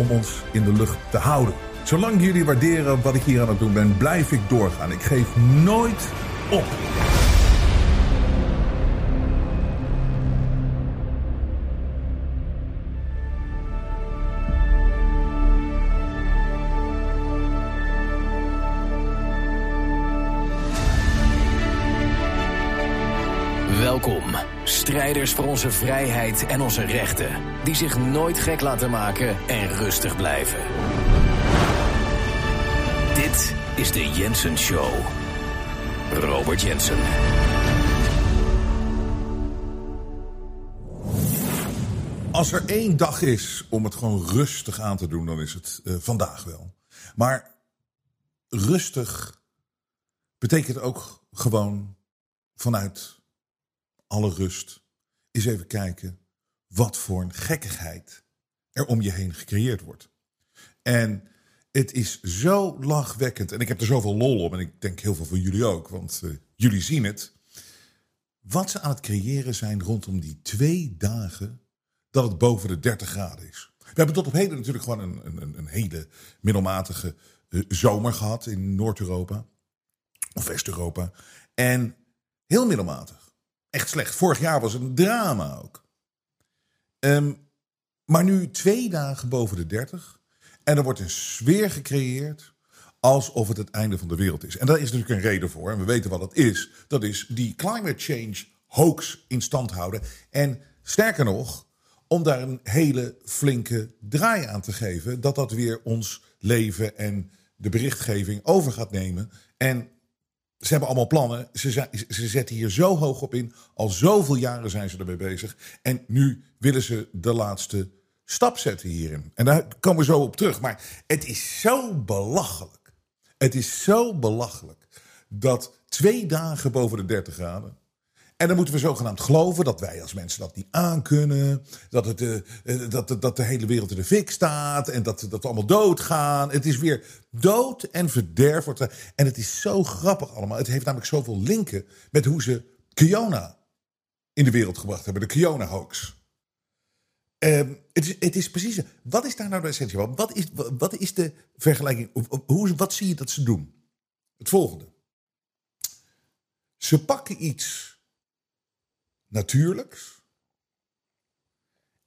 om ons in de lucht te houden. Zolang jullie waarderen wat ik hier aan het doen ben, blijf ik doorgaan. Ik geef nooit op. strijders voor onze vrijheid en onze rechten, die zich nooit gek laten maken en rustig blijven. Dit is de Jensen Show. Robert Jensen. Als er één dag is om het gewoon rustig aan te doen, dan is het eh, vandaag wel. Maar rustig betekent ook gewoon vanuit alle rust eens even kijken wat voor een gekkigheid er om je heen gecreëerd wordt. En het is zo lachwekkend. En ik heb er zoveel lol om. En ik denk heel veel van jullie ook. Want uh, jullie zien het. Wat ze aan het creëren zijn rondom die twee dagen dat het boven de 30 graden is. We hebben tot op heden natuurlijk gewoon een, een, een hele middelmatige uh, zomer gehad in Noord-Europa. Of West-Europa. En heel middelmatig. Echt slecht. Vorig jaar was het een drama ook. Um, maar nu twee dagen boven de 30. En er wordt een sfeer gecreëerd alsof het het einde van de wereld is. En daar is natuurlijk een reden voor. En we weten wat dat is. Dat is die climate change hoax in stand houden. En sterker nog, om daar een hele flinke draai aan te geven. Dat dat weer ons leven en de berichtgeving over gaat nemen. En ze hebben allemaal plannen. Ze, ze zetten hier zo hoog op in. Al zoveel jaren zijn ze ermee bezig. En nu willen ze de laatste stap zetten hierin. En daar komen we zo op terug. Maar het is zo belachelijk. Het is zo belachelijk dat twee dagen boven de 30 graden. En dan moeten we zogenaamd geloven dat wij als mensen dat niet aankunnen. Dat, het, uh, dat, dat de hele wereld in de fik staat. En dat, dat we allemaal doodgaan. Het is weer dood en verderf. Er, en het is zo grappig allemaal. Het heeft namelijk zoveel linken met hoe ze Kiona in de wereld gebracht hebben. De Kiona-hoax. Um, het, is, het is precies. Wat is daar nou de essentie van? Wat is, wat is de vergelijking? Hoe, wat zie je dat ze doen? Het volgende. Ze pakken iets natuurlijks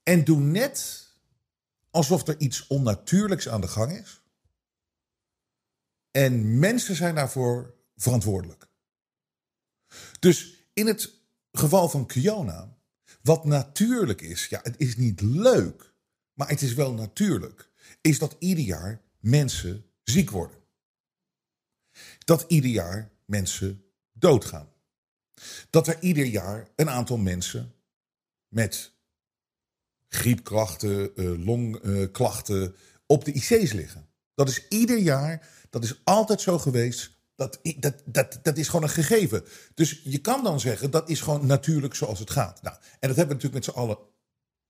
en doen net alsof er iets onnatuurlijks aan de gang is. En mensen zijn daarvoor verantwoordelijk. Dus in het geval van Kiona wat natuurlijk is, ja, het is niet leuk, maar het is wel natuurlijk, is dat ieder jaar mensen ziek worden. Dat ieder jaar mensen doodgaan. Dat er ieder jaar een aantal mensen met griepklachten, uh, longklachten op de IC's liggen. Dat is ieder jaar, dat is altijd zo geweest. Dat, dat, dat, dat is gewoon een gegeven. Dus je kan dan zeggen, dat is gewoon natuurlijk zoals het gaat. Nou, en dat hebben we natuurlijk met z'n allen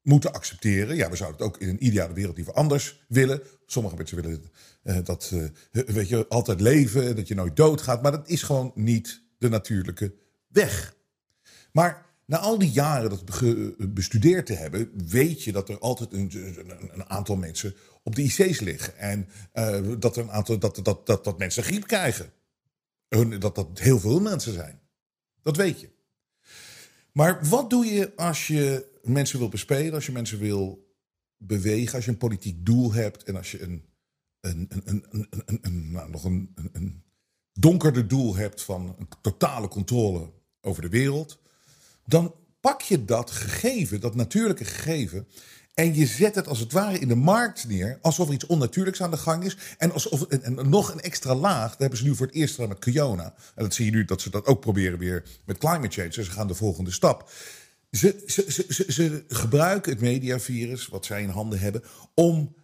moeten accepteren. Ja, we zouden het ook in een ideale wereld liever anders willen. Sommige mensen willen uh, dat, uh, weet je, altijd leven, dat je nooit doodgaat. Maar dat is gewoon niet de natuurlijke weg. Maar na al die jaren dat bestudeerd te hebben, weet je dat er altijd een, een, aantal mensen op de IC's liggen. En eh, dat, er een aantal, dat, dat, dat, dat mensen griep krijgen. Dat dat heel veel mensen zijn. Dat weet je. Maar wat doe je als je mensen wil bespelen, als je mensen wil bewegen, als je een politiek doel hebt en als je een, een, een, een, een, nou, nog een, een donkerder doel hebt van een totale controle over de wereld, dan pak je dat gegeven, dat natuurlijke gegeven, en je zet het als het ware in de markt neer, alsof er iets onnatuurlijks aan de gang is. En, alsof, en, nog een extra laag, dat hebben ze nu voor het eerst gedaan met Kiona. En dat zie je nu dat ze dat ook proberen weer met climate change. Dus ze gaan de volgende stap. Ze, ze, ze, ze, ze gebruiken het mediavirus, wat zij in handen hebben, om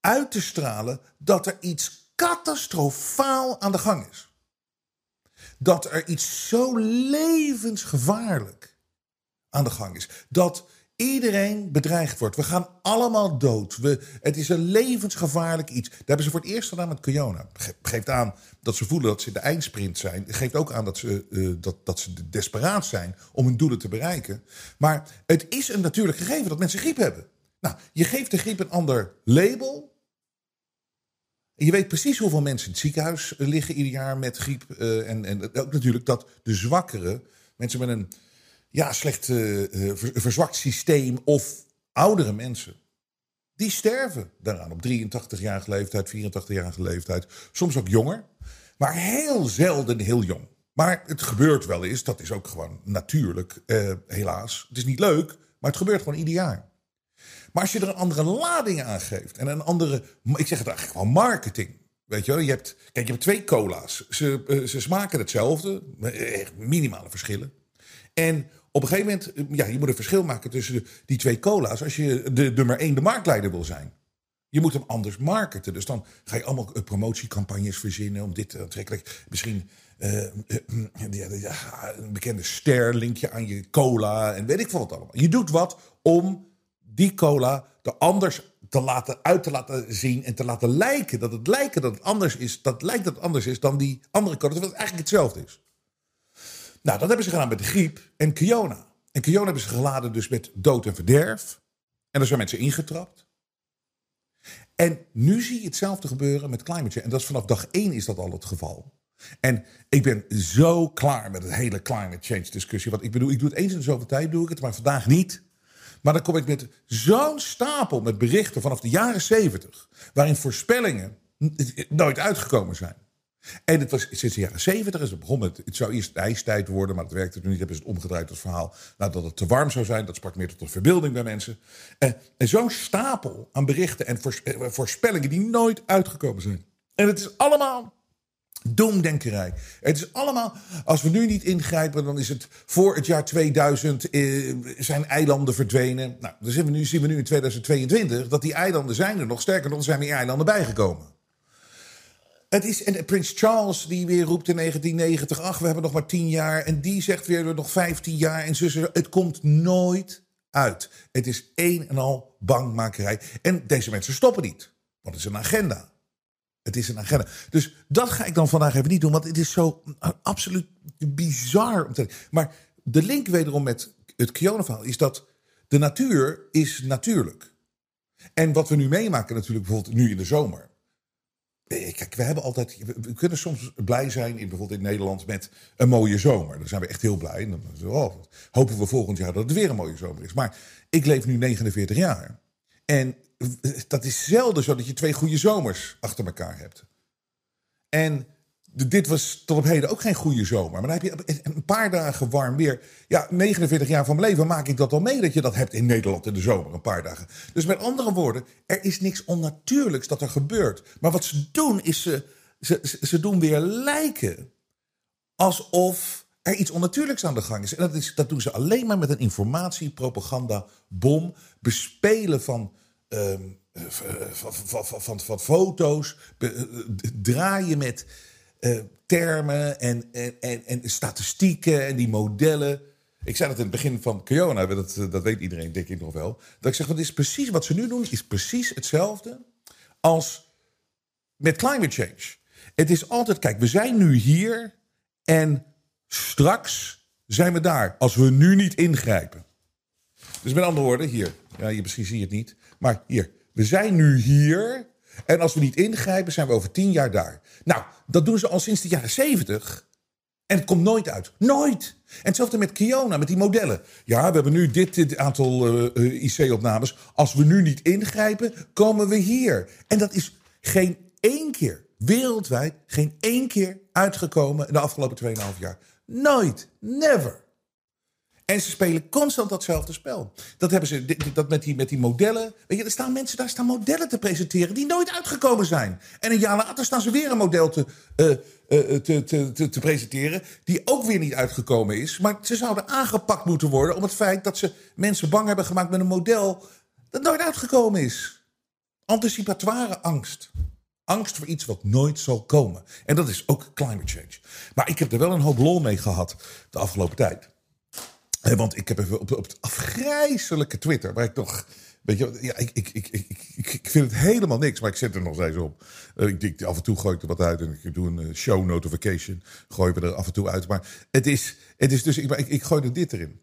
uit te stralen dat er iets catastrofaal aan de gang is. Dat er iets zo levensgevaarlijk aan de gang is. Dat iedereen bedreigd wordt. We gaan allemaal dood. We, het is een levensgevaarlijk iets. Dat hebben ze voor het eerst gedaan met Kiona. Ge- Geeft aan dat ze voelen dat ze in de eindsprint zijn. Geeft ook aan dat ze, eh, dat, dat ze desperaat zijn om hun doelen te bereiken. Maar het is een natuurlijk gegeven dat mensen griep hebben. Nou, je geeft de griep een ander label. Je weet precies hoeveel mensen in het ziekenhuis eh, liggen ieder jaar met griep. eh, en, en ook natuurlijk dat de zwakkere, mensen met een ja, slecht eh, ver- verzwakt systeem of oudere mensen, die sterven daaraan op 83-jarige leeftijd, 84-jarige leeftijd. Soms ook jonger, maar heel zelden heel jong. Maar het gebeurt wel eens, dat is ook gewoon natuurlijk, helaas. Het is niet leuk, maar het gebeurt gewoon ieder jaar. Maar als je er een andere lading aan geeft en een andere, ik zeg het eigenlijk wel marketing. Weet je wel, je hebt, kijk, je hebt twee cola's. Ze, eh, ze smaken hetzelfde, maar echt minimale verschillen. En op een gegeven moment, eh, ja, je moet een verschil maken tussen die twee cola's als je de nummer één de marktleider wil zijn. Je moet hem anders marketen. Dus dan ga je allemaal eh, promotiecampagnes verzinnen om dit aantrekkelijk. Misschien eh, eh, ja, een bekende ster link je aan je cola en weet ik veel wat allemaal. Je doet wat om die cola er anders te laten, uit te laten zien en te laten lijken. Dat het lijken dat het anders is. Dat lijkt dat het anders is dan die andere cola. Terwijl het eigenlijk hetzelfde is. Nou, dat hebben ze gedaan met de griep en Kiona. En Kiona hebben ze geladen dus met dood en verderf. En daar zijn mensen ingetrapt. En nu zie je hetzelfde gebeuren met climate change. En dat is vanaf dag één is dat al het geval. En ik ben zo klaar met het hele climate change discussie. Want ik bedoel, ik doe het eens in de zoveel tijd, doe ik het, maar vandaag niet. Maar dan kom ik met zo'n stapel met berichten vanaf de jaren zeventig. waarin voorspellingen nooit uitgekomen zijn. En het was sinds de jaren zeventig is het begonnen. Het zou eerst ijstijd worden, maar dat werkte nu niet. Hebben ze het omgedraaid het verhaal. Nou, dat het te warm zou zijn, dat sprak meer tot de verbeelding bij mensen. En, zo'n stapel aan berichten en eh, voorspellingen die nooit uitgekomen zijn. En het is allemaal doemdenkerij. Het is allemaal, als we nu niet ingrijpen, dan is het voor het jaar 2000 eh, zijn eilanden verdwenen. Nou, dan zien we, nu, zien we nu in 2022 dat die eilanden zijn er nog. Sterker nog, er zijn meer eilanden bijgekomen. Het is, en Prins Charles die weer roept in 1990, ach, we hebben nog maar 10 jaar. En die zegt weer nog 15 jaar. En zussen, het komt nooit uit. Het is een en al bangmakerij. En deze mensen stoppen niet, want het is een agenda. Het is een agenda. Dus dat ga ik dan vandaag even niet doen, want het is zo absoluut bizar. Om te, maar de link wederom met het Kiona-verhaal is dat de natuur is natuurlijk. En wat we nu meemaken natuurlijk bijvoorbeeld nu in de zomer. Eh, Kijk, we hebben altijd. We, kunnen soms blij zijn in bijvoorbeeld in Nederland met een mooie zomer. Dan zijn we echt heel blij. En dan oh, hopen we volgend jaar dat het weer een mooie zomer is. Maar ik leef nu 49 jaar. En dat is zelden zo dat je twee goede zomers achter elkaar hebt. En dit was tot op heden ook geen goede zomer. Maar dan heb je een paar dagen warm weer. Ja, 49 jaar van mijn leven maak ik dat al mee dat je dat hebt in Nederland in de zomer, een paar dagen. Dus met andere woorden, er is niks onnatuurlijks dat er gebeurt. Maar wat ze doen is ze, ze, ze- ze doen weer lijken alsof er iets onnatuurlijks aan de gang is. En dat, is, dat doen ze alleen maar met een informatie, propaganda, bom, bespelen van, ehm, eh, van, van, van, van, van foto's, eh, draaien met eh, termen en, en, en, en statistieken en die modellen. Ik zei dat in het begin van Kiona, dat, dat weet iedereen denk ik nog wel. Dat ik zeg, dat is precies wat ze nu doen, is precies hetzelfde als met climate change. Het is altijd, kijk, we zijn nu hier en straks zijn we daar als we nu niet ingrijpen. Dus met andere woorden, hier, ja, je, misschien zie je het niet, maar hier, we zijn nu hier en als we niet ingrijpen zijn we over tien jaar daar. Nou, dat doen ze al sinds de jaren zeventig. En het komt nooit uit. Nooit. En hetzelfde met Kiona, met die modellen. Ja, we hebben nu dit, dit aantal uh, IC-opnames. Als we nu niet ingrijpen, komen we hier. En dat is geen één keer, wereldwijd, geen één keer uitgekomen in de afgelopen 2,5 jaar. Nooit. Never. En ze spelen constant datzelfde spel. Dat hebben ze dat met, die, met die modellen. Weet je, er staan mensen daar staan modellen te presenteren die nooit uitgekomen zijn. En een jaar later staan ze weer een model te, uh, te, te, te, te, presenteren. die ook weer niet uitgekomen is. Maar ze zouden aangepakt moeten worden om het feit dat ze mensen bang hebben gemaakt met een model. dat nooit uitgekomen is. Anticipatoire angst. Angst voor iets wat nooit zal komen. En dat is ook climate change. Maar ik heb er wel een hoop lol mee gehad de afgelopen tijd. Want ik heb even op, op het afgrijzelijke Twitter, waar ik toch. Weet je, ja, ik, ik, ik, ik, ik vind het helemaal niks, maar ik zet er nog steeds op. Uh, ik, ik, af en toe gooi ik er wat uit en ik doe een uh, show notification. Gooi we er af en toe uit. Maar het is, het is dus, ik, ik, ik gooi er dit erin.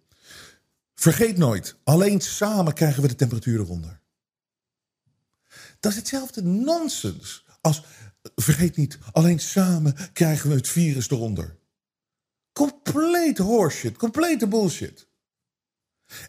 Vergeet nooit, alleen samen krijgen we de temperatuur eronder. Dat is hetzelfde nonsens als, vergeet niet, alleen samen krijgen we het virus eronder. Compleet horseshit, complete bullshit.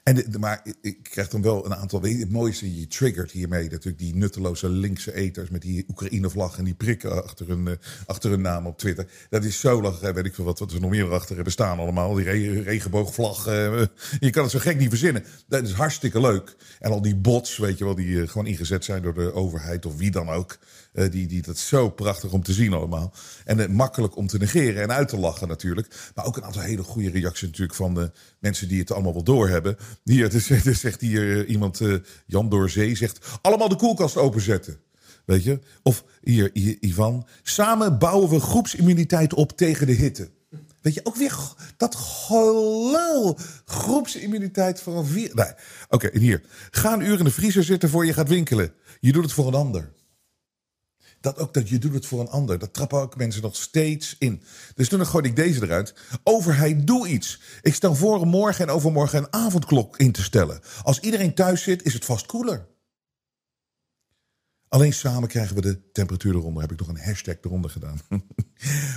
En maar ik krijg dan wel een aantal. Het mooiste, je triggert hiermee natuurlijk die nutteloze linkse eters met die Oekraïne-vlag en die prikken achter hun, uh, achter hun naam op Twitter. Dat is zo lach, weet ik veel wat, wat er nog meer achter hebben staan allemaal. Die re regenboogvlag. Uh, je kan het zo gek niet verzinnen. Dat is hartstikke leuk. En al die bots, weet je wel, die uh, gewoon ingezet zijn door de overheid of wie dan ook. Die, die, dat is zo prachtig om te zien allemaal. En makkelijk om te negeren en uit te lachen natuurlijk. Maar ook een aantal hele goede reacties natuurlijk van de mensen die het allemaal wel doorhebben. Hier, er zegt hier eh, iemand, Jan Doorzee, zegt... allemaal de koelkast openzetten. Weet je? Of hier, Ivan. Samen bouwen we groepsimmuniteit op tegen de hitte. Weet je, ook weer dat gelul. Groepsimmuniteit voor een vier... Nee. Oké, hier. Ga een uur in de vriezer zitten voor je gaat winkelen. Je doet het voor een ander. Dat ook dat je doet het voor een ander. Dat trappen ook mensen nog steeds in. Dus toen gooi ik deze eruit. Overheid, doe iets. Ik stel voor om morgen en overmorgen een avondklok in te stellen. Als iedereen thuis zit, is het vast koeler. Alleen samen krijgen we de temperatuur eronder. Heb ik nog een hashtag eronder gedaan.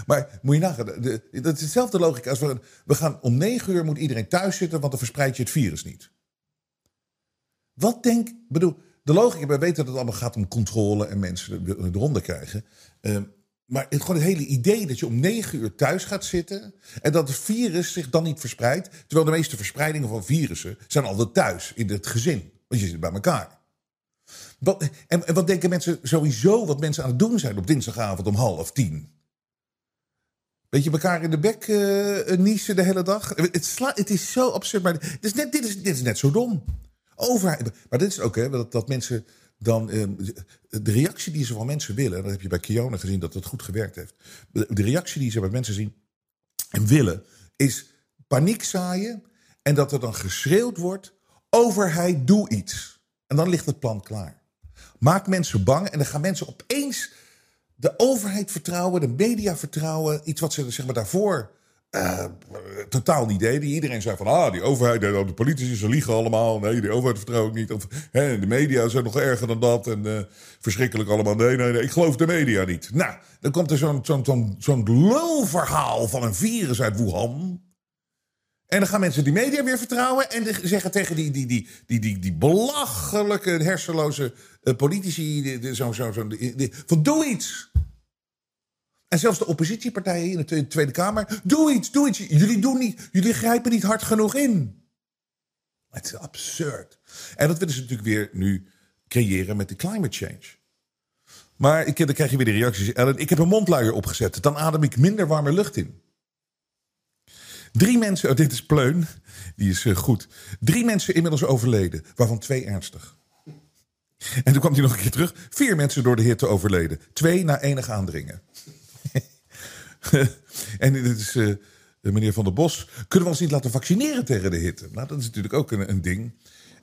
maar moet je nagaan, dat is dezelfde logica als we, we gaan om negen uur moet iedereen thuis zitten, want dan verspreid je het virus niet. Wat denk, bedoel, de logica, wij weten dat het allemaal gaat om controle en mensen eronder krijgen. Uh, maar het, gewoon het hele idee dat je om negen uur thuis gaat zitten en dat het virus zich dan niet verspreidt. Terwijl de meeste verspreidingen van virussen zijn altijd thuis, in het gezin. Want je zit bij elkaar. Wat, en, wat denken mensen sowieso wat mensen aan het doen zijn op dinsdagavond om half tien? Weet je, elkaar in de bek uh, niezen de hele dag. Het, het is zo absurd, maar het is net, dit, is, dit is net zo dom overheid. Maar dit is ook, hè, dat, dat mensen dan. Eh, de reactie die ze van mensen willen. Dat heb je bij Kiona gezien dat het goed gewerkt heeft. De reactie die ze bij mensen zien en willen. is paniek zaaien. En dat er dan geschreeuwd wordt: overheid, doe iets. En dan ligt het plan klaar. Maak mensen bang en dan gaan mensen opeens de overheid vertrouwen, de media vertrouwen. Iets wat ze zeg maar, daarvoor uh, totaal niet deden. Iedereen zei van, ah, die overheid, de politici, ze liegen allemaal. Nee, de overheid vertrouw ik niet. Hè, de media zijn nog erger dan dat. En uh, verschrikkelijk allemaal. Nee, nee, nee, ik geloof de media niet. Nou, dan komt er zo'n zo'n zo'n zo'n lulverhaal van een virus uit Wuhan. En dan gaan mensen die media weer vertrouwen. En zeggen tegen die, die, die, die, die, die belachelijke, hersenloze politici. Zo, zo, zo, van doe iets. En zelfs de oppositiepartijen in de Tweede Kamer. Doe iets, doe iets. Jullie, doen niet, jullie grijpen niet hard genoeg in. Het is absurd. En dat willen ze natuurlijk weer nu creëren met de climate change. Maar ik, dan krijg je weer de reacties. Ellen, ik heb een mondluier opgezet. Dan adem ik minder warme lucht in. Drie mensen, oh, dit is Pleun, die is uh, goed. Drie mensen inmiddels overleden, waarvan twee ernstig. En toen kwam hij nog een keer terug. Vier mensen door de hitte overleden. Twee na enig aandringen. en dit is uh, meneer Van der Bos. Kunnen we ons niet laten vaccineren tegen de hitte? Nou, dat is natuurlijk ook een, een ding.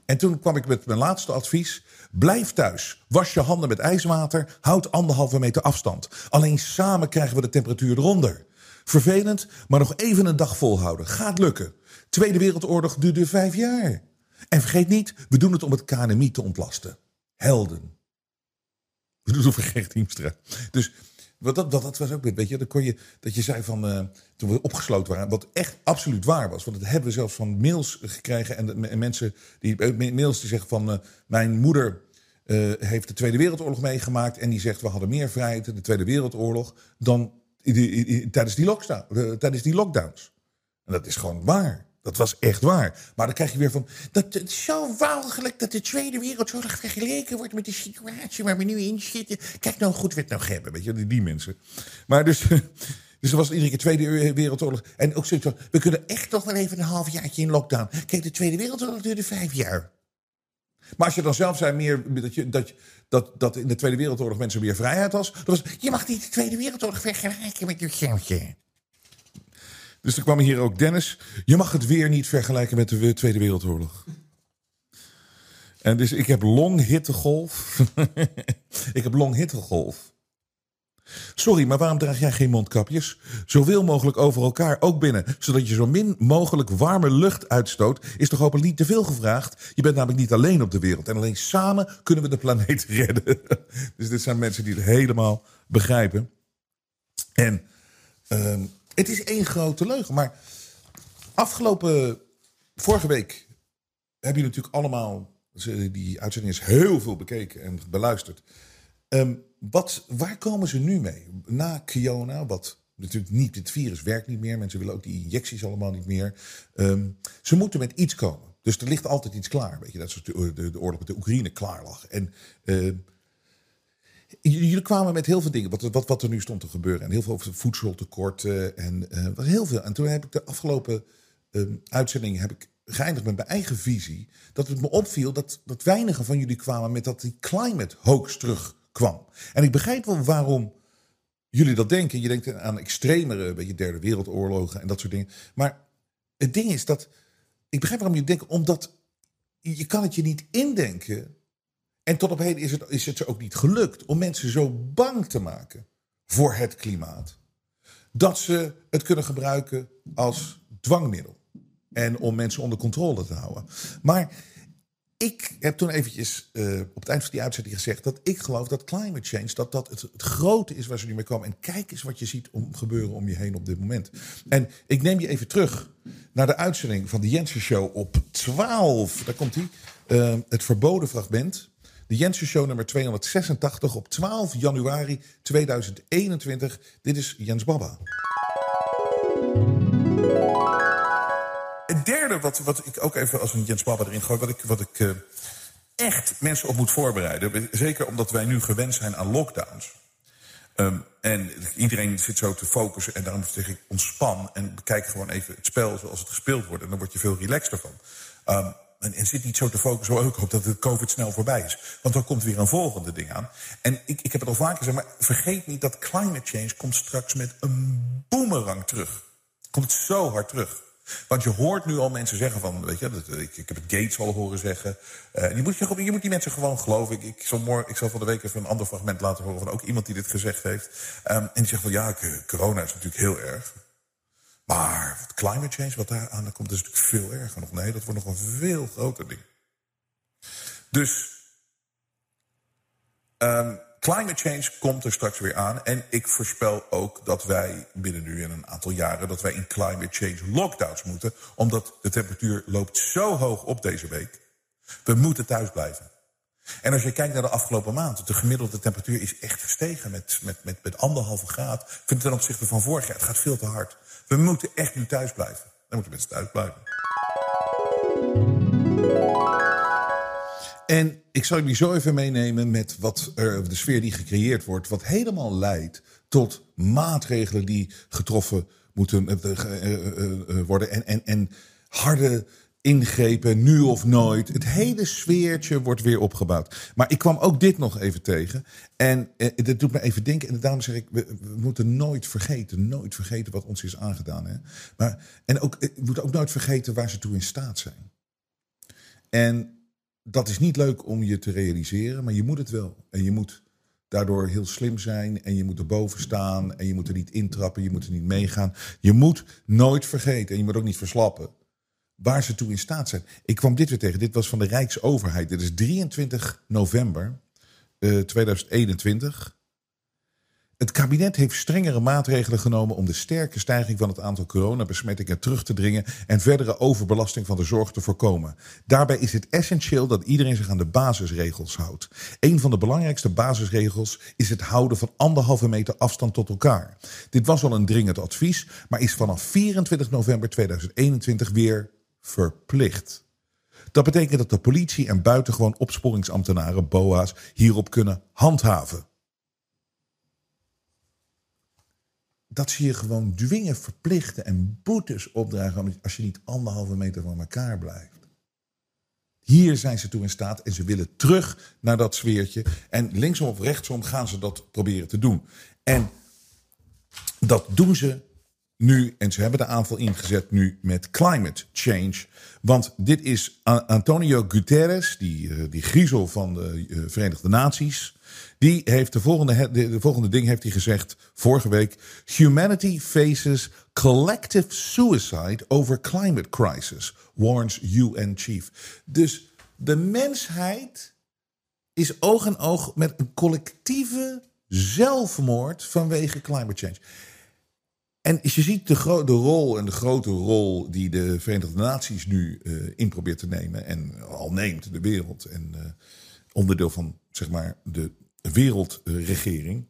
En toen kwam ik met mijn laatste advies. Blijf thuis. Was je handen met ijswater. Houd anderhalve meter afstand. Alleen samen krijgen we de temperatuur eronder. Vervelend, maar nog even een dag volhouden. Gaat lukken. Tweede Wereldoorlog duurde vijf jaar. En vergeet niet, we doen het om het KNMI te ontlasten. Helden. We doen het voor Gert Hiemstra. Dus wat dat, dat, dat was ook, weet je, dan kon je, dat je zei van, uh, toen we opgesloten waren, wat echt absoluut waar was. Want dat hebben we zelfs van mails gekregen en, en mensen, die, eh, mails die zeggen van, uh, mijn moeder heeft de Tweede Wereldoorlog meegemaakt en die zegt, we hadden meer vrijheid in de Tweede Wereldoorlog dan tijdens, die tijdens die lockdowns. En dat is gewoon waar. Dat was echt waar. Maar dan krijg je weer van. Dat het zo walgelijk dat de Tweede Wereldoorlog vergeleken wordt met de situatie waar we nu in zitten. Kijk nou goed we het nog hebben. Weet je, die mensen. Maar dus. Dus er was iedere keer Tweede Wereldoorlog. En ook zoiets van, we kunnen echt toch wel even een halfjaartje in lockdown. Kijk, de Tweede Wereldoorlog duurde vijf jaar. Maar als je dan zelf zei meer dat, je, dat, dat, dat in de Tweede Wereldoorlog mensen meer vrijheid was, dan was je mag niet de Tweede Wereldoorlog vergelijken met je zelfje. Dus er kwam hier ook Dennis. Je mag het weer niet vergelijken met de Tweede Wereldoorlog. En dus ik heb longhittegolf. ik heb longhittegolf. Sorry, maar waarom draag jij geen mondkapjes? Zoveel mogelijk over elkaar, ook binnen. Zodat je zo min mogelijk warme lucht uitstoot. Is toch hopelijk niet te veel gevraagd? Je bent namelijk niet alleen op de wereld. En alleen samen kunnen we de planeet redden. dus dit zijn mensen die het helemaal begrijpen. En uh, het is één grote leugen. Maar afgelopen, vorige week hebben jullie natuurlijk allemaal, die uitzending is heel veel bekeken en beluisterd. Um, wat, waar komen ze nu mee? Na Kiona, wat natuurlijk niet, het virus werkt niet meer. Mensen willen ook die injecties allemaal niet meer. Um, ze moeten met iets komen. Dus er ligt altijd iets klaar. Weet je, dat is de, de, oorlog met de Oekraïne klaar lag. En uh, Jullie kwamen met heel veel dingen, wat, wat, wat er nu stond te gebeuren. En heel veel over voedseltekorten en uh, heel veel. En toen heb ik de afgelopen uh, uitzending heb ik geëindigd met mijn eigen visie. Dat het me opviel dat, dat weinigen van jullie kwamen met dat die climate hoax terugkwam. En ik begrijp wel waarom jullie dat denken. Je denkt aan extremere, beetje derde wereldoorlogen en dat soort dingen. Maar het ding is dat, ik begrijp waarom je denkt, omdat je kan het je niet indenken en tot op heden is het, is het ze ook niet gelukt om mensen zo bang te maken voor het klimaat. Dat ze het kunnen gebruiken als dwangmiddel. En om mensen onder controle te houden. Maar ik heb toen eventjes uh, op het eind van die uitzending gezegd dat ik geloof dat climate change dat dat het, het, grote is waar ze nu mee komen. En kijk eens wat je ziet om, gebeuren om je heen op dit moment. En ik neem je even terug naar de uitzending van de Jensen Show op 12. Daar komt hij. Uh, het verboden fragment. De Jensen Show nummer 286 op 12 januari 2021. Dit is Jens Baba. Het derde wat, wat ik ook even als een Jens Baba erin gooi... wat ik, wat ik uh, echt mensen op moet voorbereiden... zeker omdat wij nu gewend zijn aan lockdowns... Um, en iedereen zit zo te focussen en daarom zeg ik ontspan... en bekijk gewoon even het spel zoals het gespeeld wordt... en dan word je veel relaxter van. Um, en, zit niet zo te focussen. Ik hoop dat de COVID snel voorbij is. Want dan komt weer een volgende ding aan. En ik, ik heb het al vaker gezegd, maar vergeet niet dat climate change komt straks met een boemerang terug. Komt zo hard terug. Want je hoort nu al mensen zeggen van, weet je, dat, ik, ik heb het Gates al horen zeggen. Uh, je, moet, je, je moet die mensen gewoon geloven. Ik, ik, zal morgen, ik zal van de week even een ander fragment laten horen van ook iemand die dit gezegd heeft. Um, en die zegt van, ja, corona is natuurlijk heel erg. Maar climate change, wat daar aan komt, is natuurlijk veel erger nog. Nee, dat wordt nog een veel groter ding. Dus um, climate change komt er straks weer aan. En ik voorspel ook dat wij binnen nu in een aantal jaren... dat wij in climate change lockdowns moeten. Omdat de temperatuur loopt zo hoog op deze week. We moeten thuis blijven. En als je kijkt naar de afgelopen maand, de gemiddelde temperatuur is echt gestegen met, met, met, met anderhalve graad. Ten opzichte van vorig jaar, het gaat veel te hard. We moeten echt nu thuis blijven. Dan moeten mensen thuis blijven. En ik zal jullie zo even meenemen met wat de sfeer die gecreëerd wordt, wat helemaal leidt tot maatregelen die getroffen moeten uh, uh, worden. En, en, en harde ingrepen, nu of nooit. Het hele sfeertje wordt weer opgebouwd. Maar ik kwam ook dit nog even tegen. En eh, dat doet me even denken. En daarom zeg ik, we, moeten nooit vergeten, nooit vergeten wat ons is aangedaan. Hè? Maar, en ook, eh, we moeten ook nooit vergeten waar ze toe in staat zijn. En dat is niet leuk om je te realiseren, maar je moet het wel. En je moet daardoor heel slim zijn en je moet erboven staan en je moet er niet intrappen, je moet er niet meegaan. Je moet nooit vergeten en je moet ook niet verslappen waar ze toe in staat zijn. Ik kwam dit weer tegen. Dit was van de Rijksoverheid. Dit is 23 november uh, 2021. Het kabinet heeft strengere maatregelen genomen om de sterke stijging van het aantal coronabesmettingen terug te dringen en verdere overbelasting van de zorg te voorkomen. Daarbij is het essentieel dat iedereen zich aan de basisregels houdt. Een van de belangrijkste basisregels is het houden van anderhalve meter afstand tot elkaar. Dit was al een dringend advies, maar is vanaf 24 november 2021 weer verplicht. Dat betekent dat de politie en buitengewoon opsporingsambtenaren, BOA's, hierop kunnen handhaven. Dat ze je gewoon dwingen, verplichten en boetes opdragen als je niet anderhalve meter van elkaar blijft. Hier zijn ze toe in staat en ze willen terug naar dat sfeertje. En linksom of rechtsom gaan ze dat proberen te doen. En dat doen ze nu, en ze hebben de aanval ingezet nu met climate change. Want dit is Antonio Guterres, die, eh, die griezel van de eh, Verenigde Naties. Die heeft de volgende, de, volgende ding heeft hij gezegd vorige week. Humanity faces collective suicide over climate crisis, warns UN chief. Dus de mensheid is oog in oog met een collectieve zelfmoord vanwege climate change. En je ziet de, rol en de grote rol die de Verenigde Naties nu uh, in probeert te nemen. En al neemt de wereld. En uh, onderdeel van zeg maar de wereldregering.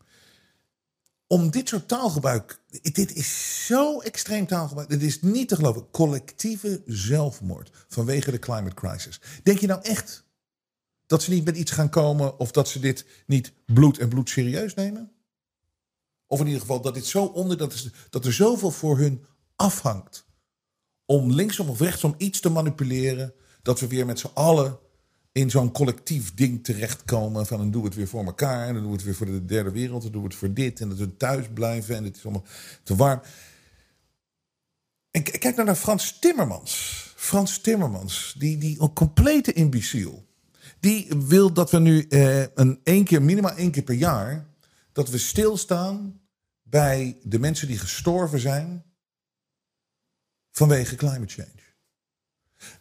Om dit soort taalgebruik. Dit is zo extreem taalgebruik. Dit is niet te geloven. Collectieve zelfmoord vanwege de climate crisis. Denk je nou echt dat ze niet met iets gaan komen. of dat ze dit niet bloed en bloed serieus nemen? Of in ieder geval dat dit zo onder, dat, is, dat er zoveel voor hun afhangt. Om linksom of rechtsom iets te manipuleren. Dat we weer met z'n allen in zo'n collectief ding terechtkomen. Van dan doen we het weer voor elkaar. En dan doen we het weer voor de derde wereld. Dan doen we het voor dit. En dat we thuis blijven. En het is allemaal te warm. En kijk nou naar Frans Timmermans. Frans Timmermans. Die, die een complete imbeciel. Die wil dat we nu eh, een één keer, minimaal één keer per jaar dat we stilstaan bij de mensen die gestorven zijn vanwege climate change.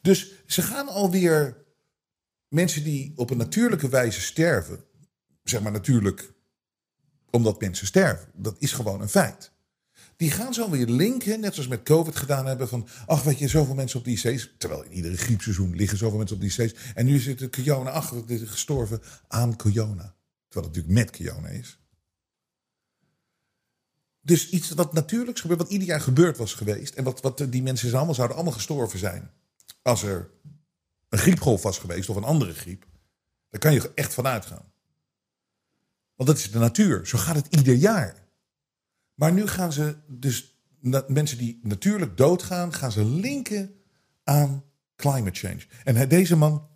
Dus ze gaan alweer mensen die op een natuurlijke wijze sterven, zeg maar natuurlijk omdat mensen sterven, dat is gewoon een feit. Die gaan zo weer linken, net zoals met COVID gedaan hebben, van ach weet je, zoveel mensen op die IC's, terwijl in iedere griepseizoen liggen zoveel mensen op die IC's, en nu zit de corona, is gestorven aan corona. Terwijl het natuurlijk met corona is. Dus iets wat natuurlijks gebeurt, wat ieder jaar gebeurd was geweest. En wat, wat die mensen allemaal zouden allemaal gestorven zijn. Als er een griepgolf was geweest of een andere griep. Daar kan je echt van uitgaan. Want dat is de natuur. Zo gaat het ieder jaar. Maar nu gaan ze dus mensen die natuurlijk doodgaan, gaan ze linken aan climate change. En deze man,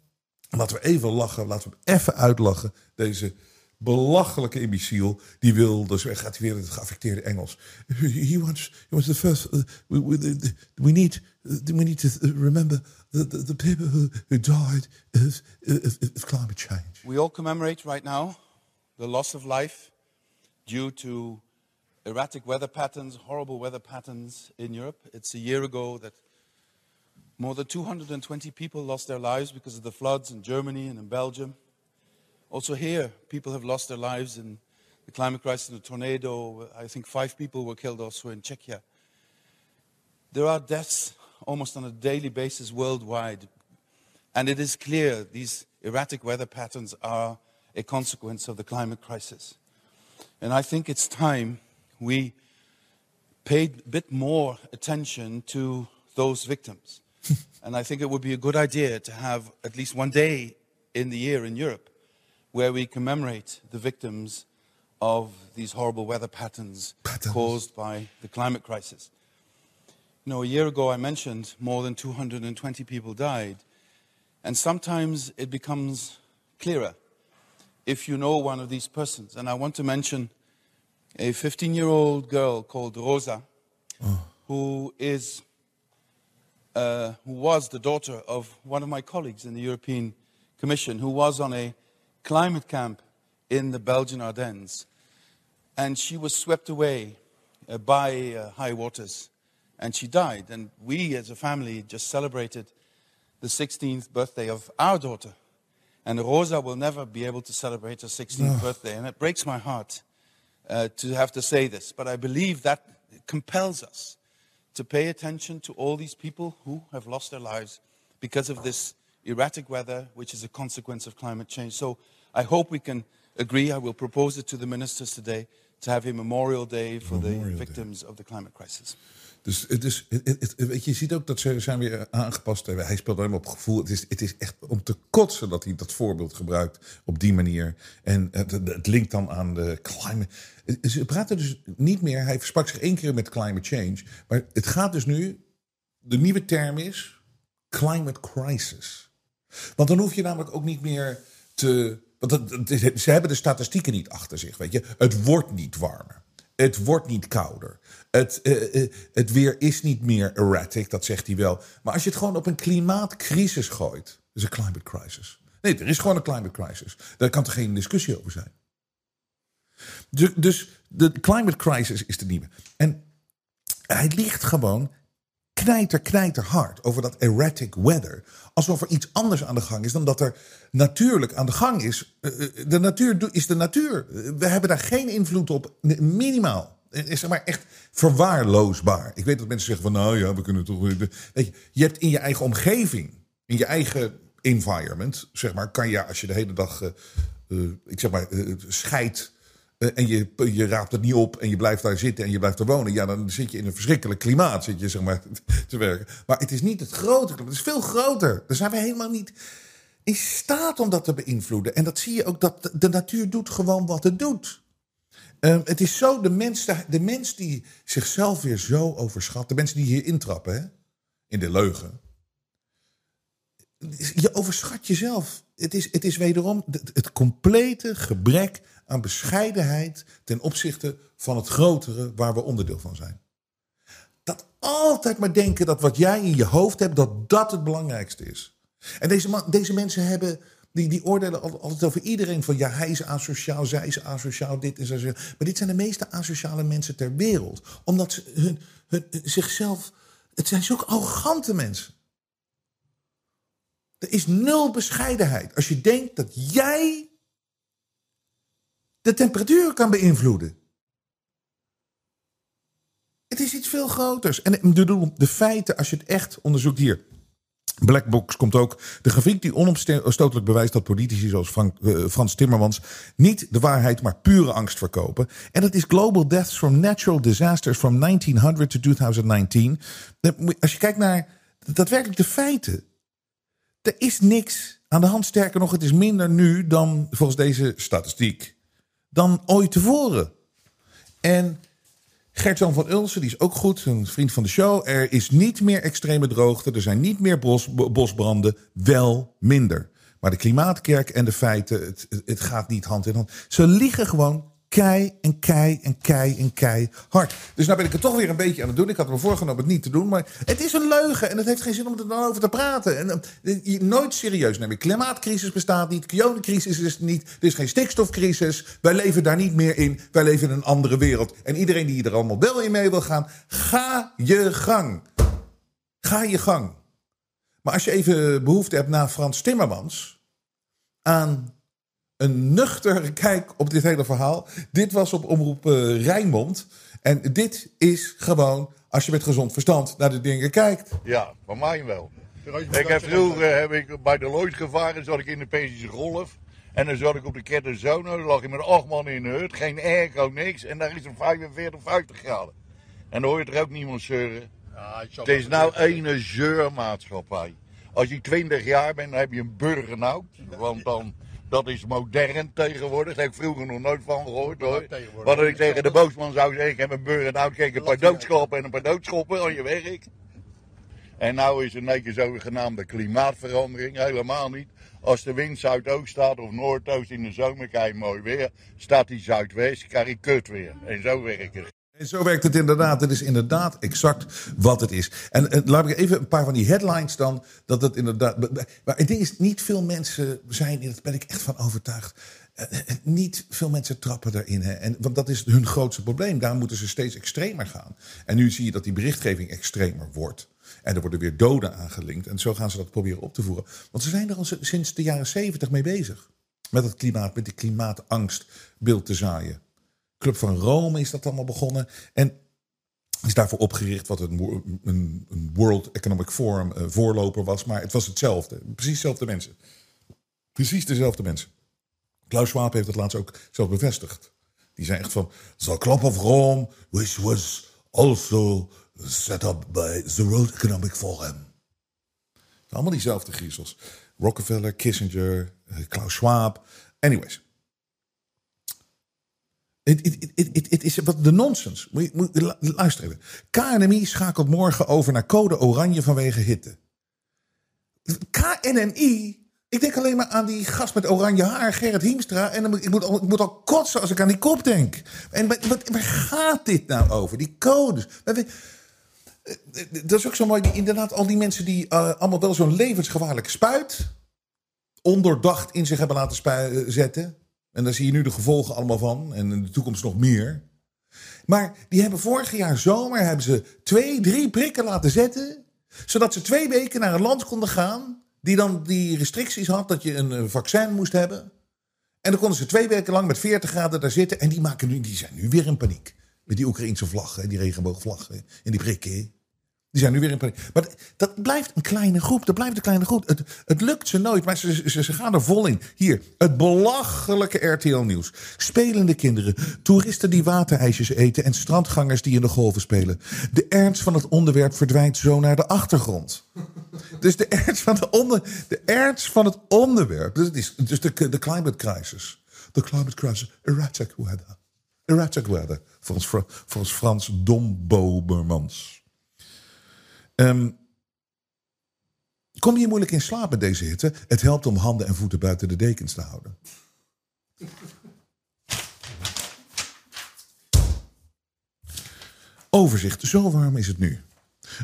laten we even lachen, laten we hem even uitlachen. Deze belachelijke imbeciel. Die wil, dus gaat weer het geaffecteerde Engels. He wants, he wants the first. Uh, we, we, we, need, uh, we need to remember the, the, the people who, who died of, of, of climate change. We all commemorate right now the loss of life due to erratic weather patterns, horrible weather patterns in Europe. It's a year ago that more than 220 people lost their lives because of the floods in Germany and in Belgium. Also here, people have lost their lives in the climate crisis, in the tornado. I think five people were killed also in Czechia. There are deaths almost on a daily basis worldwide. And it is clear these erratic weather patterns are a consequence of the climate crisis. And I think it's time we paid a bit more attention to those victims. and I think it would be a good idea to have at least one day in the year in Europe where we commemorate the victims of these horrible weather patterns, patterns, caused by the climate crisis. You know, a year ago I mentioned more than 220 people died, and sometimes it becomes clearer if you know one of these persons. And I want to mention a 15 year old girl called Rosa, oh. who is uh, who was the daughter of one of my colleagues in the European Commission, who was on a climate camp in the Belgian Ardennes. And she was swept away uh, by uh, high waters and she died. And we as a family just celebrated the 16th birthday of our daughter. And Rosa will never be able to celebrate her 16th birthday. And it breaks my heart uh, to have to say this. But I believe that compels us to pay attention to all these people who have lost their lives because of this erratic weather, which is a consequence of climate change. So I hope we can agree. I will propose it to the ministers today to have a Memorial Day for Memorial the Day. victims of the climate crisis. Dus, het weet je, je ziet ook dat ze zijn weer aangepast. Hij speelt alleen maar op gevoel. Het is, het is echt om te kotsen dat hij dat voorbeeld gebruikt op die manier. En het, het linkt dan aan de climate. Ze praten dus niet meer. Hij sprak zich één keer met climate change. Maar het gaat dus nu. De nieuwe term is climate crisis. Want dan hoef je namelijk ook niet meer te. Want ze hebben de statistieken niet achter zich. Weet je, het wordt niet warmer. Het wordt niet kouder. Het, eh, eh, het weer is niet meer erratic, dat zegt hij wel. Maar als je het gewoon op een klimaatcrisis gooit, is een climate crisis. Nee, er is gewoon een climate crisis. Daar kan er geen discussie over zijn. Dus, dus de climate crisis is de nieuwe. En hij ligt gewoon knijter, knijter hard over dat erratic weather. Alsof er iets anders aan de gang is dan dat er natuurlijk aan de gang is. Eh, eh, De natuur is de natuur. We hebben daar geen invloed op, minimaal. Is zeg maar echt verwaarloosbaar. Ik weet dat mensen zeggen van nou ja, we kunnen toch... Weet je, je hebt in je eigen omgeving, in je eigen environment, zeg maar, kan je als je de hele dag, eh, ik zeg maar, scheidt en je, je raapt het niet op en je blijft daar zitten en je blijft er wonen. Ja, dan zit je in een verschrikkelijk klimaat zit je, zeg maar, te werken. Maar het is niet het grote. Het is veel groter. Daar zijn we helemaal niet in staat om dat te beïnvloeden. En dat zie je ook, dat de natuur doet gewoon wat het doet. Eh, het is zo, de mens, de mens die zichzelf weer zo overschat, de mensen die hier intrappen, hè, in de leugen. Je overschat jezelf. Het is, het is wederom het, het complete gebrek aan bescheidenheid ten opzichte van het grotere waar we onderdeel van zijn. Dat altijd maar denken dat wat jij in je hoofd hebt, dat dat het belangrijkste is. En deze, deze mensen hebben, die, die oordelen al- altijd over iedereen van ja, hij is asociaal, zij is asociaal, dit is asociaal. Maar dit zijn de meeste asociale mensen ter wereld. Omdat ze hun, hun, zichzelf, het zijn zulke arrogante mensen. Er is nul bescheidenheid. Als je denkt dat jij de temperatuur kan beïnvloeden. Het is iets veel groters. En de feiten, als je het echt onderzoekt hier. Blackbox komt ook. De grafiek die onomstotelijk bewijst dat politici zoals eh, Frans Timmermans niet de waarheid, maar pure angst verkopen. En dat is Global Deaths from Natural Disasters from 1900 to 2019. Dan moet- Als je kijkt naar daadwerkelijk de feiten. Er is niks aan de hand. Sterker nog, het is minder nu dan volgens deze statistiek. Dan ooit tevoren. En Gert-Jan van Ulsen, die is ook goed, een vriend van de show. Er is niet meer extreme droogte, er zijn niet meer bos, bo- bosbranden, wel minder. Maar de klimaatkerk en de feiten, het, het- gaat niet hand in hand. Ze liggen gewoon kei en kei en kei en kei hard. Dus nou ben ik het toch weer een beetje aan het doen. Ik had me voorgenomen het niet te doen, maar het is een leugen. En het heeft geen zin om er dan over te praten. En, eh, nooit serieus nemen. Klimaatcrisis bestaat niet, coronacrisis is er niet. Er is geen stikstofcrisis. Wij leven daar niet meer in. Wij leven in een andere wereld. En iedereen die er allemaal wel in mee wil gaan, ga je gang. Ga je gang. Maar als je even behoefte hebt naar Frans Timmermans aan een nuchtere kijk op dit hele verhaal. Dit was op omroep eh, Rijnmond. En dit is gewoon, als je met gezond verstand naar de dingen kijkt. Ja, van mij wel. Ik heb vroeger heb ik bij de Lloyd gevaren, zat ik in de Persische Golf. En dan zat ik op de Ketterzone, dan lag ik met acht man in de hut, geen airco, niks. En daar is het 45, 50 graden. En dan hoor je er ook niemand zeuren. Het is nou ene zeurmaatschappij. Als je 20 jaar bent, dan heb je een burgernout. Want dan, dat is modern tegenwoordig. Daar heb ik vroeger nog nooit van gehoord hoor. Wat ik tegen de boosman zou zeggen, ik heb een burgernout, kijk een paar doodschoppen en een paar doodschoppen aan je werk. En nou is het een keer zogenaamde klimaatverandering, helemaal niet. Als de wind zuidoost staat of noordoost in de zomer, krijg je mooi weer. Staat die zuidwest, krijg je kut weer. En zo werkt het. En zo werkt het inderdaad. Het is inderdaad exact wat het is. En, laat ik even een paar van die headlines dan. Dat het inderdaad. Maar het ding is, niet veel mensen zijn, daar ben ik echt van overtuigd. eh, eh, niet veel mensen trappen daarin. Hè. En, want dat is hun grootste probleem. Daar moeten ze steeds extremer gaan. En nu zie je dat die berichtgeving extremer wordt. En er worden weer doden aangelinkt. En zo gaan ze dat proberen op te voeren. Want ze zijn er al sinds de jaren zeventig mee bezig. Met het klimaat, met die klimaatangstbeeld te zaaien. Club van Rome is dat allemaal begonnen. En is daarvoor opgericht wat een, wo- een, een World Economic Forum eh, voorloper was. Maar het was hetzelfde. Precies dezelfde mensen. Precies dezelfde mensen. Klaus Schwab heeft het laatst ook zelf bevestigd. Die zei echt van... The Club of Rome, which was also set up by the World Economic Forum. Allemaal diezelfde griezels. Rockefeller, Kissinger, eh, Klaus Schwab. Anyways. Het is wat de nonsens. Luister even. KNMI schakelt morgen over naar code oranje vanwege hitte. KNMI. Ik denk alleen maar aan die gast met oranje haar, Gerrit Hiemstra. En dan ik, moet al, ik moet al kotsen als ik aan die kop denk. En wat, waar gaat dit nou over? Die codes. Eh, Dat is ook zo mooi. Die, inderdaad, al die mensen die eh, allemaal wel zo'n levensgevaarlijke spuit. ondoordacht in zich hebben laten eh, zetten. En daar zie je nu de gevolgen allemaal van. En in de toekomst nog meer. Maar die hebben vorig jaar zomer hebben ze twee, drie prikken laten zetten. Zodat ze twee weken naar een land konden gaan. Die dan die restricties had dat je een vaccin moest hebben. En dan konden ze twee weken lang met 40 graden daar zitten. En die, maken nu, die zijn nu weer in paniek. Met die Oekraïnse vlaggen, die regenboogvlaggen en die prikken. Die zijn nu weer in paniek. Maar dat- blijft een kleine groep. Dat blijft een kleine groep. Het, het lukt ze nooit, maar ze, ze, ze gaan er vol in. Hier, het belachelijke RTL-nieuws. Spelende kinderen, toeristen die waterijsjes eten... en strandgangers die in de golven spelen. De ernst van het onderwerp verdwijnt zo naar de achtergrond. Dus de ernst van, de onder, de ernst van het onderwerp. Dus, het is, dus de, de climate crisis. De climate crisis. Erratic weather. Erratic weather. Volgens, volgens Frans Dombobermans. Ehm, kom je moeilijk in slaap met deze hitte? Het helpt om handen en voeten buiten de dekens te houden. Overzicht, zo warm is het nu.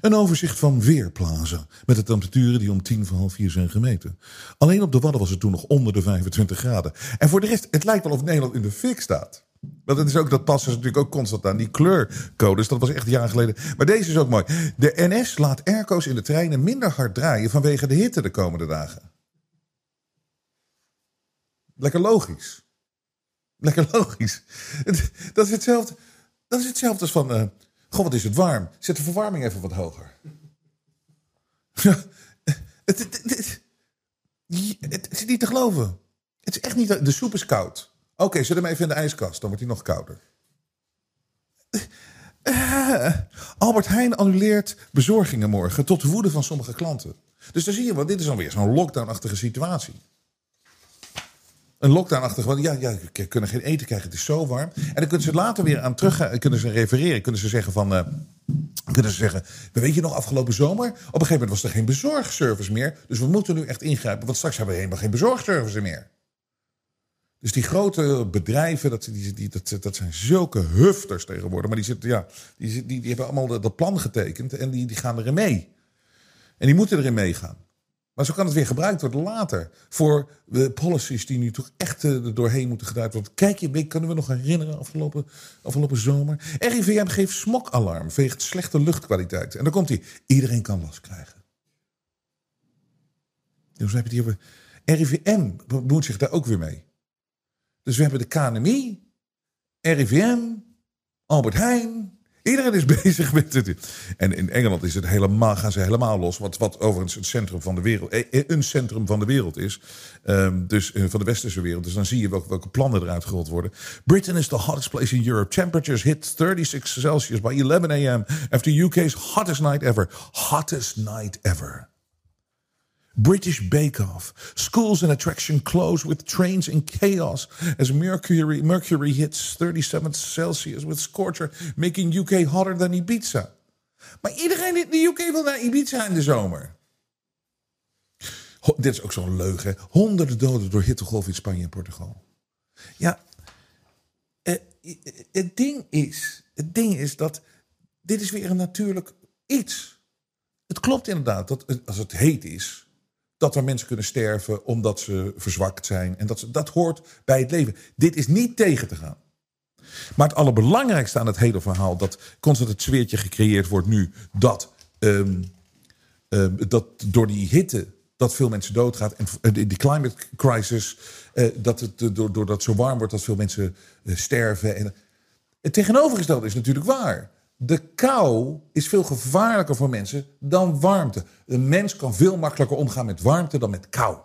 Een overzicht van Weerplaza. Met de temperaturen die om tien voor half vier zijn gemeten. Alleen op de Wadden was het toen nog onder de 25 graden. En voor de rest, het lijkt wel of Nederland in de fik staat. Want het is ook, dat passen ze natuurlijk ook constant aan. Die kleurcodes, dat was echt jaren geleden. Maar deze is ook mooi. De NS laat airco's in de treinen minder hard draaien vanwege de hitte de komende dagen. Lekker logisch. Lekker logisch. Dat is hetzelfde, dat is hetzelfde als van... eh, goh, wat is het warm. Zet de verwarming even wat hoger. Het, het, het, het- is niet te geloven. Het is echt niet... De soep is koud. Oké, zet hem even in de ijskast. Dan wordt hij nog kouder. Eh, Albert Heijn annuleert bezorgingen morgen tot de woede van sommige klanten. Dus dan zie je, want dit is dan weer zo'n lockdown-achtige situatie. Een lockdown-achtige, want ja, ja, kunnen geen eten krijgen, het is zo warm. En dan kunnen ze later weer aan terug gaan- kunnen ze refereren. Kunnen ze zeggen van, eh, kunnen ze zeggen, weet je nog, afgelopen zomer, op een gegeven moment was er geen bezorgservice meer. Dus we moeten nu echt ingrijpen, want straks hebben we helemaal geen bezorgservice meer. Dus die grote bedrijven, dat, die, die, dat, dat zijn zulke hufters tegenwoordig. Maar die, zitten, ja, die, die, die hebben allemaal dat, plan getekend en die, die gaan erin mee. En die moeten erin meegaan. Maar zo kan het weer gebruikt worden later. Voor de policies die nu toch echt eh, er doorheen moeten geduid worden. Kijk je, kunnen we nog herinneren afgelopen, afgelopen zomer? RIVM geeft smokalarm vanwege slechte luchtkwaliteit. En dan komt hij. Iedereen kan last krijgen. Dus het hier over. RIVM bemoeit zich daar ook weer mee. Dus we hebben de KNMI, RIVM, Albert Heijn. Iedereen is bezig met het. En in Engeland is het helemaal, gaan ze helemaal los. Wat, wat overigens het centrum van de wereld, eh, eh, een centrum van de wereld is. Ehm, dus eh, van de westerse wereld. Dus dan zie je welke, welke plannen eruit gerold worden. Britain is the hottest place in Europe. Temperatures hit 36 Celsius by 11 a.m. after UK's hottest night ever. Hottest night ever. British Bake Off. Schools and attraction close with trains in chaos as mercury, mercury hits 37 Celsius with scorcher, making UK hotter than Ibiza. Maar iedereen in de UK wil naar Ibiza in de zomer. Dit is ook zo'n leugen. Honderden doden door hittegolf in Spanje en Portugal. Ja, eh, het ding is, het ding is dat dit is weer een natuurlijk iets. Het klopt inderdaad dat als het heet is, dat er mensen kunnen sterven omdat ze verzwakt zijn. En dat, dat hoort bij het leven. Dit is niet tegen te gaan. Maar het allerbelangrijkste aan het hele verhaal, dat constant het zweertje gecreëerd wordt nu, dat, ehm, ehm, dat door die hitte dat veel mensen doodgaan. En eh, die climate crisis, eh, dat het eh, door- doordat het zo warm wordt, dat veel mensen sterven. En, het tegenovergestelde is natuurlijk waar. De kou is veel gevaarlijker voor mensen dan warmte. Een mens kan veel makkelijker omgaan met warmte dan met kou.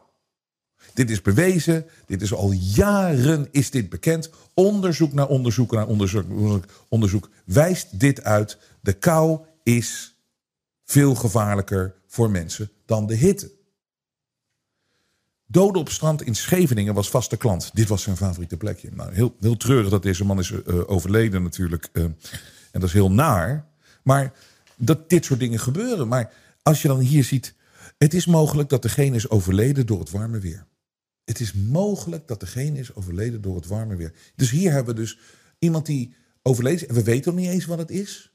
Dit is bewezen. Dit is al jaren is dit bekend. Onderzoek naar onderzoek naar onderzoek, onderzoek wijst dit uit. De kou is veel gevaarlijker voor mensen dan de hitte. Doden op strand in Scheveningen was vaste klant. Dit was zijn favoriete plekje. Nou, heel, heel treurig dat deze man is eh, overleden natuurlijk. eh, en dat is heel naar. Maar dat dit soort dingen gebeuren. Maar als je dan hier ziet... Het is mogelijk dat degene is overleden door het warme weer. Het is mogelijk dat degene is overleden door het warme weer. Dus hier hebben we dus iemand die overleden is. En we weten nog niet eens wat het is.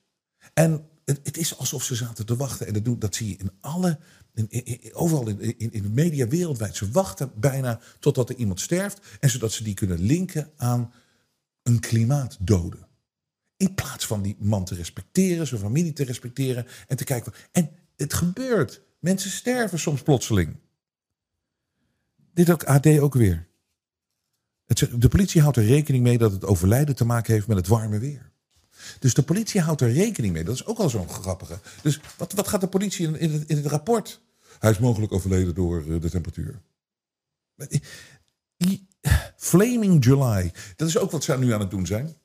En het, het is alsof ze zaten te wachten. En dat, dat zie je in alle, in, overal in, in, in de media wereldwijd. Ze wachten bijna totdat er iemand sterft. En zodat ze die kunnen linken aan een klimaatdode. In plaats van die man te respecteren, zijn familie te respecteren. En te kijken. En het gebeurt. Mensen sterven soms plotseling. Dit ook AD ook weer. De politie houdt er rekening mee dat het overlijden te maken heeft met het warme weer. Dus de politie houdt er rekening mee. Dat is ook al zo'n grappige. Dus wat, wat gaat de politie in, in, het, in het rapport? Hij is mogelijk overleden door eh, de temperatuur. Flaming July. Dat is ook wat ze nu aan het doen zijn.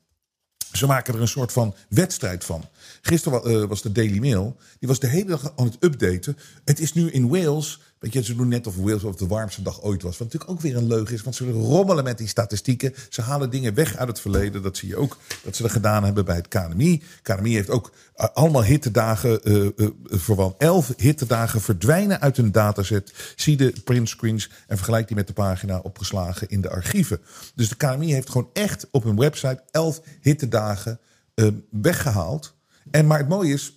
Ze maken er een soort van wedstrijd van. Gisteren eh, was de Daily Mail. Die was de hele dag aan het updaten. Het is nu in Wales. Weet je, ze doen net of Wales of de warmste dag ooit was. Wat natuurlijk ook weer een leugen is. Want ze rommelen met die statistieken. Ze halen dingen weg uit het verleden. Dat zie je ook dat ze dat gedaan hebben bij het KNMI. KNMI heeft ook eh, allemaal hittedagen. eh eh, vooral elf hittedagen verdwijnen uit hun dataset. Zie de printscreens en vergelijk die met de pagina opgeslagen in de archieven. Dus de KNMI heeft gewoon echt op hun website elf hittedagen eh, weggehaald. En maar het mooie is,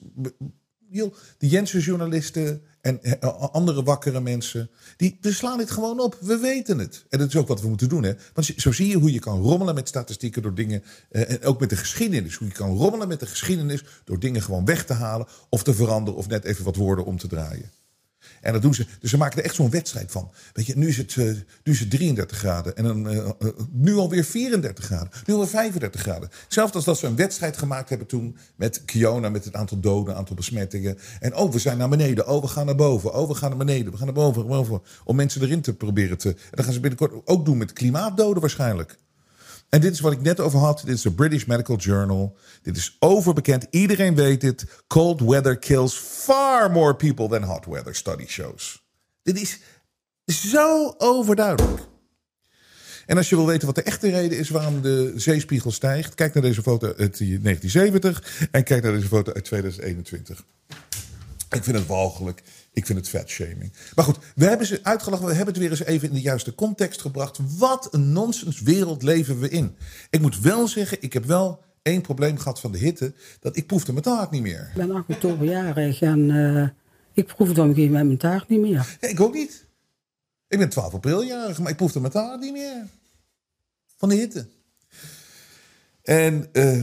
de Jensen-journalisten en eh, andere wakkere mensen, die, die slaan dit gewoon op. We weten het. En dat is ook wat we moeten doen. Hè? Want zo zie je hoe je kan rommelen met statistieken door dingen, eh, en ook met de geschiedenis. Hoe je kan rommelen met de geschiedenis door dingen gewoon weg te halen of te veranderen of net even wat woorden om te draaien. En dat doen ze. Dus ze maken er echt zo'n wedstrijd van. Weet je, nu is het, eh, nu het 33 graden. En dan, eh, nu alweer 34 graden. Nu alweer 35 graden. Zelfs als dat ze een wedstrijd gemaakt hebben toen met Kiona, met het aantal doden, aantal besmettingen. En oh, we zijn naar beneden. Oh, we gaan naar boven. Oh, we gaan naar beneden. We gaan naar boven. boven. Om mensen erin te proberen te. En dat gaan ze binnenkort ook doen met klimaatdoden waarschijnlijk. En dit is wat ik net over had. Dit is de British Medical Journal. Dit is overbekend. Iedereen weet dit. Cold weather kills far more people than hot weather, study shows. Dit is zo overduidelijk. En als je wil weten wat de echte reden is waarom de zeespiegel stijgt, kijk naar deze foto uit 1970 en kijk naar deze foto uit 2021. Ik vind het walgelijk. Ik vind het fatshaming. Maar goed, we hebben ze uitgelachen. We hebben het weer eens even in de juiste context gebracht. Wat een nonsens wereld leven we in. Ik moet wel zeggen, ik heb wel één probleem gehad van de hitte. Dat ik proefde mijn taart niet meer. Ik ben 8 oktoberjarig en eh, ik proefde op een gegeven mijn taart niet meer. Ja, ik ook niet. Ik ben 12 apriljarig, maar ik proefde mijn taart niet meer. Van de hitte. En eh,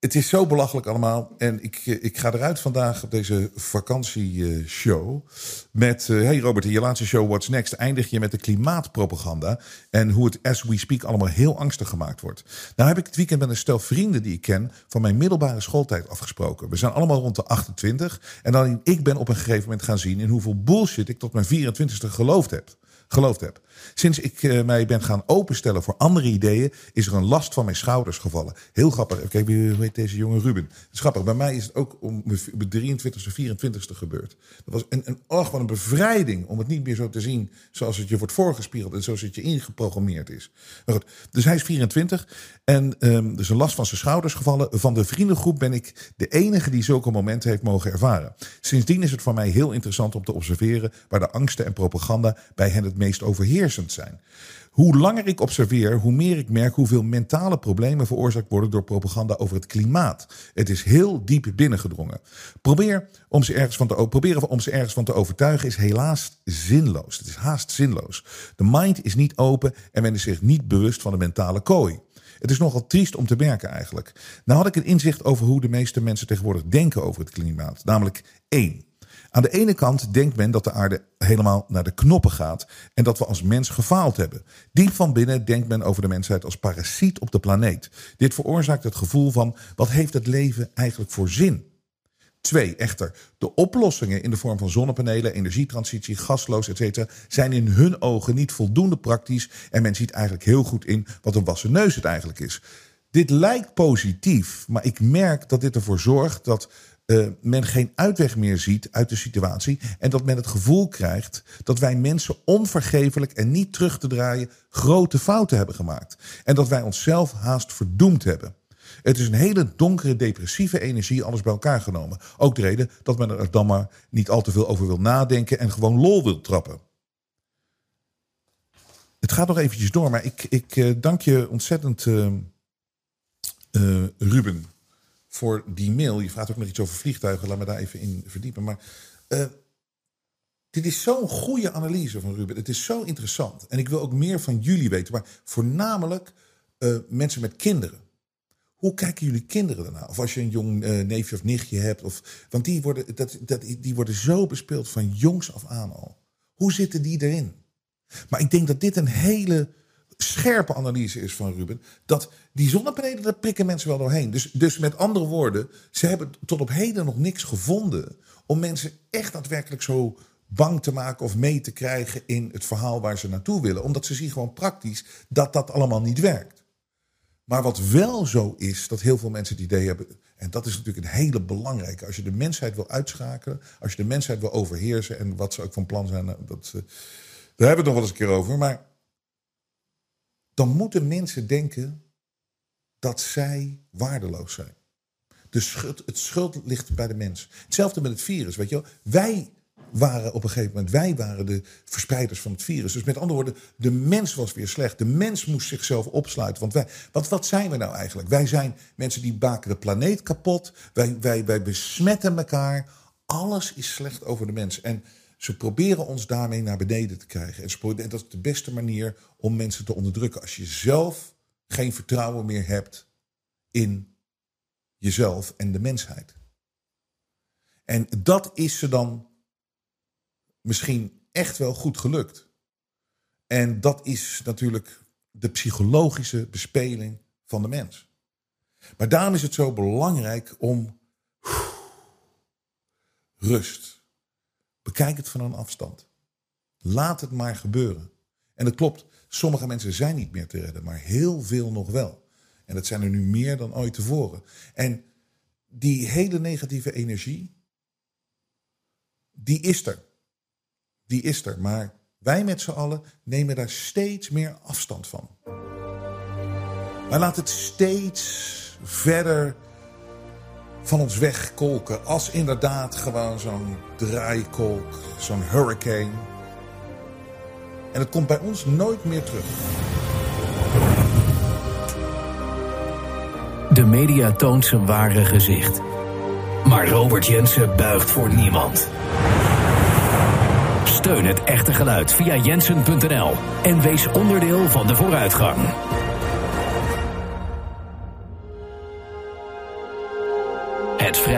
het is zo belachelijk allemaal. En ik, eh, ik ga eruit vandaag op deze vakantieshow. Met, eh, hey Robert, in je laatste show What's Next eindig je met de klimaatpropaganda. En hoe het as we speak allemaal heel angstig gemaakt wordt. Nou heb ik het weekend met een stel vrienden die ik ken van mijn middelbare schooltijd afgesproken. We zijn allemaal rond de 28. En dan ik ben op een gegeven moment gaan zien in hoeveel bullshit ik tot mijn 24ste geloofd heb geloofd heb. Sinds ik eh, mij ben gaan openstellen voor andere ideeën, is er een last van mijn schouders gevallen. Heel grappig. Kijk, hoe heet deze jonge Ruben? Het is grappig. Bij mij is het ook om mijn 23ste, 24ste gebeurd. Dat was een, een, oh, een bevrijding om het niet meer zo te zien zoals het je wordt voorgespiegeld en zoals het je ingeprogrammeerd is. Maar goed, dus hij is 24 en um, is een last van zijn schouders gevallen. Van de vriendengroep ben ik de enige die zulke momenten heeft mogen ervaren. Sindsdien is het voor mij heel interessant om te observeren waar de angsten en propaganda bij hen het meest overheerst zijn. Hoe langer ik observeer, hoe meer ik merk hoeveel mentale problemen veroorzaakt worden door propaganda over het klimaat. Het is heel diep binnengedrongen. Probeer om ze ergens van te, proberen om ze ergens van te overtuigen is helaas zinloos. Het is haast zinloos. De mind is niet open en men is zich niet bewust van de mentale kooi. Het is nogal triest om te merken eigenlijk. Nou had ik een inzicht over hoe de meeste mensen tegenwoordig denken over het klimaat. Namelijk één. Aan de ene kant denkt men dat de aarde helemaal naar de knoppen gaat en dat we als mens gefaald hebben. Diep van binnen denkt men over de mensheid als parasiet op de planeet. Dit veroorzaakt het gevoel van wat heeft het leven eigenlijk voor zin? Twee, echter, de oplossingen in de vorm van zonnepanelen, energietransitie, gasloos, etc. zijn in hun ogen niet voldoende praktisch en men ziet eigenlijk heel goed in wat een wassen neus het eigenlijk is. Dit lijkt positief, maar ik merk dat dit ervoor zorgt dat uh, men geen uitweg meer ziet uit de situatie. En dat men het gevoel krijgt dat wij mensen onvergeeflijk en niet terug te draaien grote fouten hebben gemaakt. En dat wij onszelf haast verdoemd hebben. Het is een hele donkere, depressieve energie, alles bij elkaar genomen. Ook de reden dat men er dan maar niet al te veel over wil nadenken en gewoon lol wil trappen. Het gaat nog eventjes door, maar ik, ik uh, dank je ontzettend, uh, Ruben voor die mail. Je vraagt ook nog iets over vliegtuigen. Laat me daar even in verdiepen. Maar uh, dit is zo'n goede analyse van Ruben. Het is zo interessant. En ik wil ook meer van jullie weten. Maar voornamelijk uh, mensen met kinderen. Hoe kijken jullie kinderen daarna? Of als je een jong uh, neefje of nichtje hebt. Of, want die worden, dat, dat, die worden zo bespeeld van jongs af aan al. Hoe zitten die erin? Maar ik denk dat dit een hele scherpe analyse is van Ruben. Dat die zonnepanelen, daar prikken mensen wel doorheen. Dus, dus met andere woorden, ze hebben tot op heden nog niks gevonden om mensen echt daadwerkelijk zo bang te maken of mee te krijgen in het verhaal waar ze naartoe willen. Omdat ze zien gewoon praktisch dat dat allemaal niet werkt. Maar wat wel zo is, dat heel veel mensen het idee hebben. En dat is natuurlijk een hele belangrijke. Als je de mensheid wil uitschakelen, als je de mensheid wil overheersen. En wat ze ook van plan zijn, dat, daar hebben we het nog wel eens een keer over. Maar dan moeten mensen denken dat zij waardeloos zijn. De schuld, het schuld ligt bij de mens. Hetzelfde met het virus, weet je wel. Wij waren op een gegeven moment, wij waren de verspreiders van het virus. Dus met andere woorden, de mens was weer slecht. De mens moest zichzelf opsluiten. Want wij, wat, wat zijn we nou eigenlijk? Wij zijn mensen die maken de planeet kapot. Wij, wij, wij besmetten elkaar. Alles is slecht over de mens. En ze proberen ons daarmee naar beneden te krijgen. En, dat is de beste manier om mensen te onderdrukken. Als je zelf geen vertrouwen meer hebt in jezelf en de mensheid. En dat is ze dan misschien echt wel goed gelukt. En dat is natuurlijk de psychologische bespeling van de mens. Maar daarom is het zo belangrijk om rust Bekijk het van een afstand. Laat het maar gebeuren. En het klopt, sommige mensen zijn niet meer te redden, maar heel veel nog wel. En dat zijn er nu meer dan ooit tevoren. En die hele negatieve energie, die is er. Die is er. Maar wij met z'n allen nemen daar steeds meer afstand van. Wij laten het steeds verder van ons wegkolken. Als inderdaad gewoon zo'n draaikolk, zo'n hurricane. En het komt bij ons nooit meer terug. De media toont zijn ware gezicht. Maar Robert Jensen buigt voor niemand. Steun het echte geluid via jensen.nl en wees onderdeel van de vooruitgang.